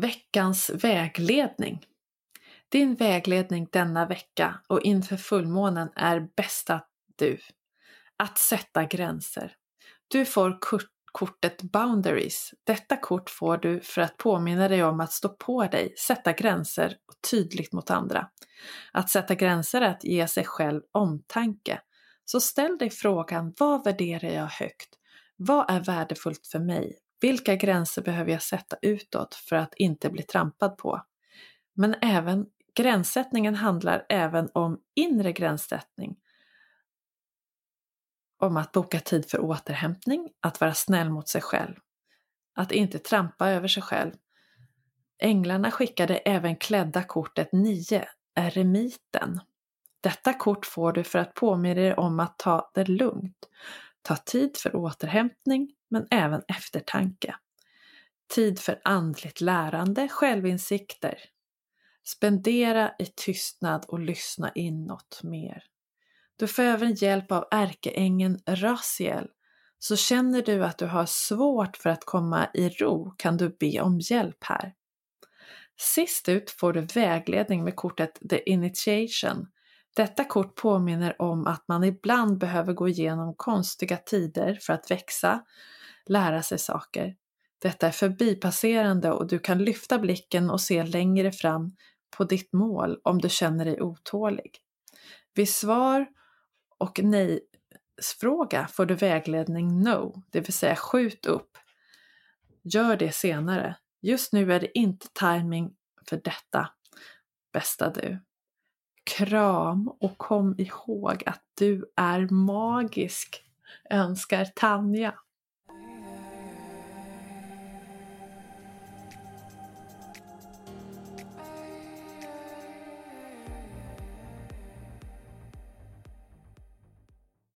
Veckans vägledning. Din vägledning denna vecka och inför fullmånen är bästa du. Att sätta gränser. Du får kortet Boundaries. Detta kort får du för att påminna dig om att stå på dig, sätta gränser och tydligt mot andra. Att sätta gränser är att ge sig själv omtanke. Så ställ dig frågan, vad värderar jag högt? Vad är värdefullt för mig? Vilka gränser behöver jag sätta utåt för att inte bli trampad på? Men även gränssättningen handlar även om inre gränssättning. Om att boka tid för återhämtning, att vara snäll mot sig själv. Att inte trampa över sig själv. Änglarna skickade även klädda kortet 9, eremiten. Detta kort får du för att påminna dig om att ta det lugnt. Ta tid för återhämtning, men även eftertanke. Tid för andligt lärande, självinsikter. Spendera i tystnad och lyssna inåt mer. Du får även hjälp av ärkeängeln Raziel. Så känner du att du har svårt för att komma i ro kan du be om hjälp här. Sist ut får du vägledning med kortet The Initiation. Detta kort påminner om att man ibland behöver gå igenom konstiga tider för att växa, lära sig saker. Detta är förbipasserande och du kan lyfta blicken och se längre fram på ditt mål om du känner dig otålig. Vid svar och nej-fråga får du vägledning No, det vill säga skjut upp. Gör det senare. Just nu är det inte timing för detta. Bästa du. Kram och kom ihåg att du är magisk, önskar Tanja.